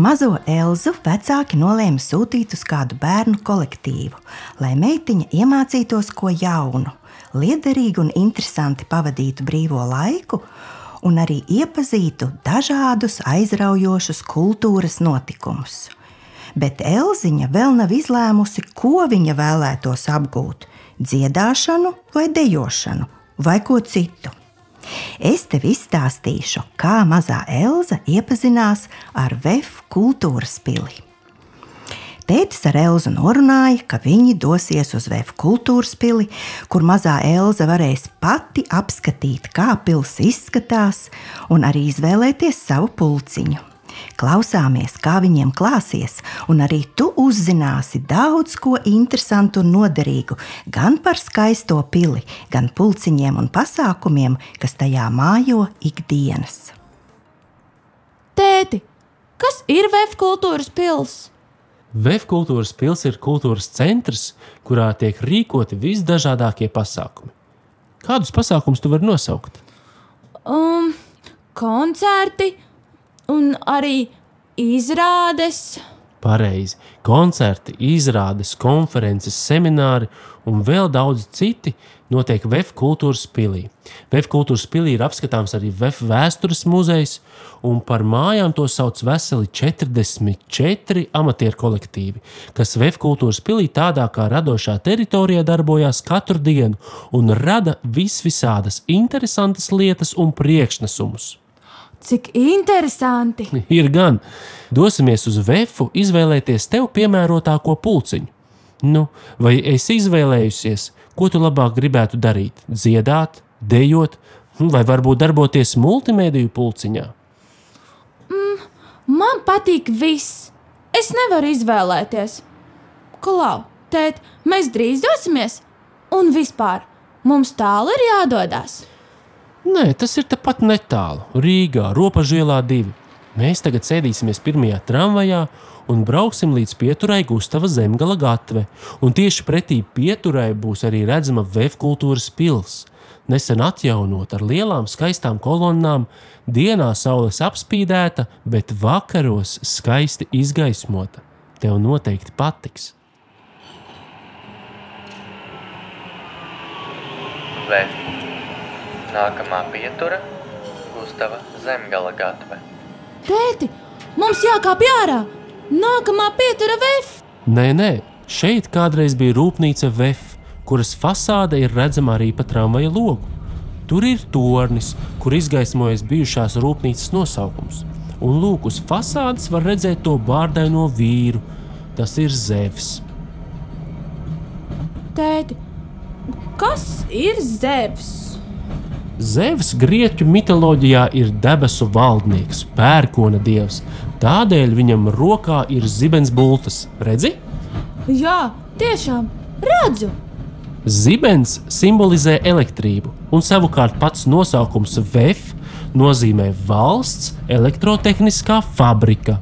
Mazo Elzu vecāki nolēma sūtīt uz kādu bērnu kolektīvu, lai meitiņa iemācītos ko jaunu, liederīgu un interesanti pavadītu brīvo laiku un arī iepazītu dažādus aizraujošus kultūras notikumus. Bet Elziņa vēl nav izlēmusi, ko viņa vēlētos apgūt - dziedāšanu vai dejošanu vai ko citu. Es tev izstāstīšu, kā mazā Elza iepazinās ar VF kultūras pili. Tētis ar Elzu norunāja, ka viņi dosies uz VF kultūras pili, kur mazā Elza varēs pati apskatīt, kā pils izskatās, un arī izvēlēties savu pulciņu. Klausāmies, kā viņiem klāsies, un arī tu uzzināsi daudz ko interesantu un noderīgu gan par skaisto pili, gan pulciņiem un pasākumiem, kas tajā mājo ikdienas. Tēti, kas ir Vēf kultūras pils? Vēf kultūras pils ir kultūras centrs, kurā tiek rīkoti visdažādākie pasākumi. Kādus pasākumus tu vari nosaukt? Um, koncerti, un arī izrādes. Pareizi. Koncerti, izrādes, konferences, semināri un vēl daudz citi notiek VF kultūras pilī. VF kultūras pilī ir apskatāms arī VF vēstures muzejs, un par mājām to sauc veseli 44 amatieru kolektīvi, kas VF kultūras pilī tādā kā radošā teritorijā darbojās katru dienu un rada visvisādas interesantas lietas un priekšnesumus. Cik interesanti! Ir gan. Dosimies uz vefu, izvēlēties tev piemērotāko pulciņu. Nu, vai esi izvēlējusies, ko tu labāk gribētu darīt? Dziedāt, dejot, vai varbūt darboties multimediju pulciņā? Mm, man patīk viss. Es nevaru izvēlēties. Klau, tēt, mēs drīz dosimies, un vispār mums tālu ir jādodas. Nē, tas ir tepat netālu. Rīgā, Ropažielā 2. Mēs tagad sēdīsimies pirmajā tramvajā un brauksim līdz pieturai Gustava Zemgala gatve. Un tieši pretī pieturai būs arī redzama Vēf kultūras pils. Nesen atjaunot ar lielām skaistām kolonnām, dienā saules apspīdēta, bet vakaros skaisti izgaismota. Tev noteikti patiks. Vēf. Nākamā pietura - Gustava Zemgala gatve. Tēti, mums jākāpj ārā! Nākamā pietura VF! Nē, nē, šeit kādreiz bija rūpnīca VF, kuras fasāde ir redzama arī pa tramvaja logu. Tur ir tornis, kur izgaismojas bijušās rūpnīcas nosaukums. Un lūk, uz fasādes var redzēt to bārdaino vīru. Tas ir Zevs. Tēti, kas ir Zevs? Zevs grieķu mitoloģijā ir debesu valdnieks, pērkona dievs. Tādēļ viņam rokā ir zibens bultas. Redzi? Jā, tiešām redzu! Zibens simbolizē elektrību, un savukārt pats nosaukums VF nozīmē valsts elektrotehniskā fabrika.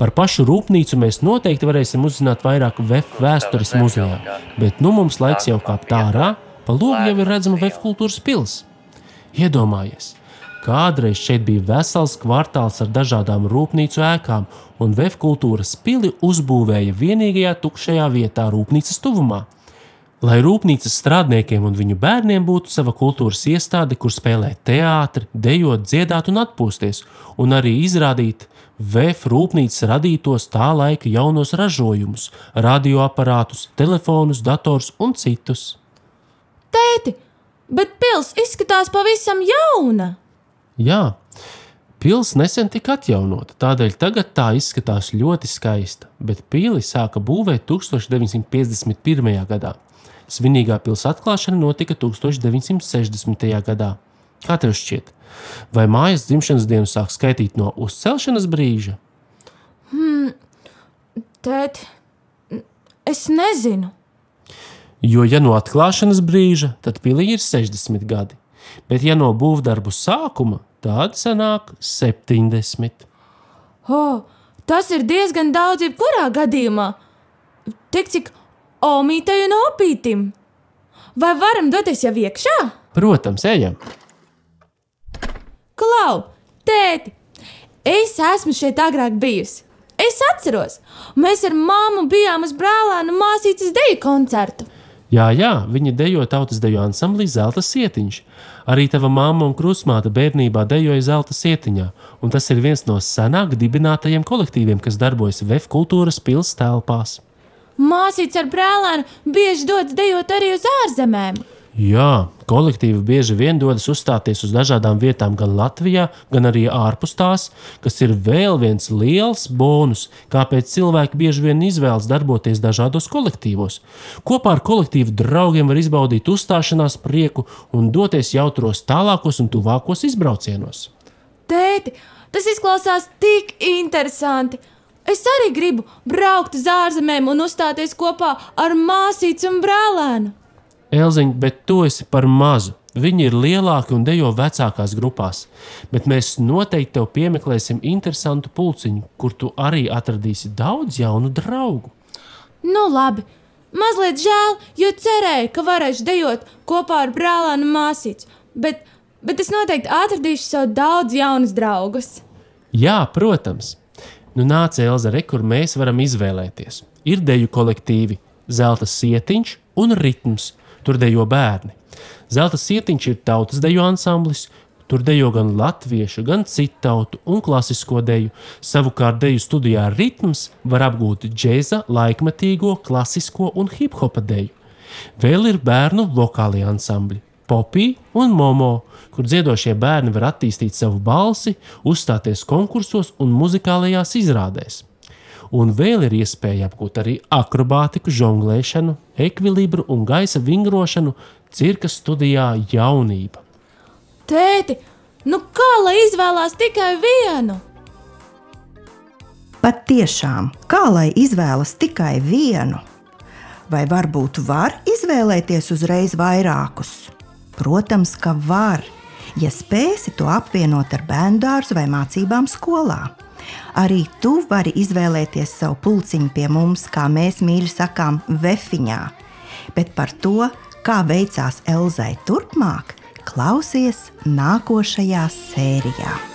Par pašu rūpnīcu mēs noteikti varēsim uzzināt vairāk VF vēstures muzejā, bet nu mums laiks jau kāpt ārā, pa logu jau ir redzama VF kultūras pilsēta. Iedomājies, kādreiz šeit bija vesels kvartāls ar dažādām rūpnīcu ēkām, un Vēf kultūras pili uzbūvēja vienīgajā tukšajā vietā rūpnīcas tuvumā. Lai rūpnīcas strādniekiem un viņu bērniem būtu sava kultūras iestāde, kur spēlēt teātri, dejot, dziedāt un atpūsties, un arī izrādīt VF rūpnīcas radītos tā laika jaunos ražojumus, radioaparātus, telefonus, dators un citus. Tēti, bet pils izskatās pavisam jauna. Jā, pils nesen tika atjaunota, tādēļ tagad tā izskatās ļoti skaista, bet pili sāka būvēt 1951. gadā. Svinīgā pilsēta atklāšana notika 1960. gadā. Kā tev šķiet, vai mājas dzimšanas dienu sāk skaitīt no uzcelšanas brīža? Hmm, tēt, es nezinu. Jo, ja no atklāšanas brīža, tad pilī ir 60 gadi, bet, ja no būvdarbu sākuma, tad sanāk 70. Oh, tas ir diezgan daudz, jebkurā gadījumā. Tik cik omītai un opītim. Vai varam doties jau iekšā? Protams, ejam. Klau, tēti, es esmu šeit agrāk bijusi. Es atceros, mēs ar māmu bijām uz brālēnu māsītes deju koncertu. Jā, jā, viņa dejo tautas deju ansamblī Zelta sietiņš. Arī tava mamma un krusmāte bērnībā dejoja Zelta sietiņā, un tas ir viens no senāk dibinātajiem kolektīviem, kas darbojas VF kultūras pils telpās. Māsītes ar brālēnu bieži dodas dejot arī uz ārzemēm. Jā, kolektīvi bieži vien dodas uzstāties uz dažādām vietām, gan Latvijā, gan arī ārpus tās, kas ir vēl viens liels bonus, kāpēc cilvēki bieži vien izvēlas darboties dažādos kolektīvos. Kopā ar kolektīvu draugiem var izbaudīt uzstāšanās prieku un doties jautros tālākos un tuvākos izbraucienos. Tēti, tas izklausās tik interesanti! Es arī gribu braukt uz ārzemēm un uzstāties kopā ar māsīcu un brālēnu. Elziņ, bet tu esi par mazu. Viņi ir lielāki un dejo vecākās grupās, bet mēs noteikti tev piemeklēsim interesantu pulciņu, kur tu arī atradīsi daudz jaunu draugu. Nu, labi. Mazliet žēl, jo cerēju, ka varēšu dejot kopā ar brālēnu māsīcu, bet, bet es noteikti atradīšu sev daudz jaunus draugus. Jā, protams. Nu, nāc, Elza, re, kur mēs varam izvēlēties. Ir deju kolektīvi, zelta sietiņš un ritms tur dejo bērni. Zelta sietiņš ir tautas deju ansamblis. Tur dejo gan latviešu, gan citu tautu un klasisko deju. Savukārt deju studijā ritms var apgūt džēza, laikmetīgo, klasisko un hip hopa deju. Vēl ir bērnu vokālie ansambļi. Popī un Momo, kur dziedošie bērni var attīstīt savu balsi, uzstāties konkursos un muzikālajās izrādēs un vēl ir iespēja apgūt arī akrobātiku, žonglēšanu, ekvilibru un gaisa vingrošanu cirka studijā jaunība. Tēti, nu kā lai izvēlās tikai vienu? Pat tiešām, kā lai izvēlas tikai vienu? Vai varbūt var izvēlēties uzreiz vairākus? Protams, ka var, ja spēsi to apvienot ar bērnu dārzu vai mācībām skolā. Arī tu vari izvēlēties savu pulciņu pie mums, kā mēs mīļi sakām, vefiņā. Bet par to, kā veicās Elzai turpmāk, klausies nākošajā sērijā.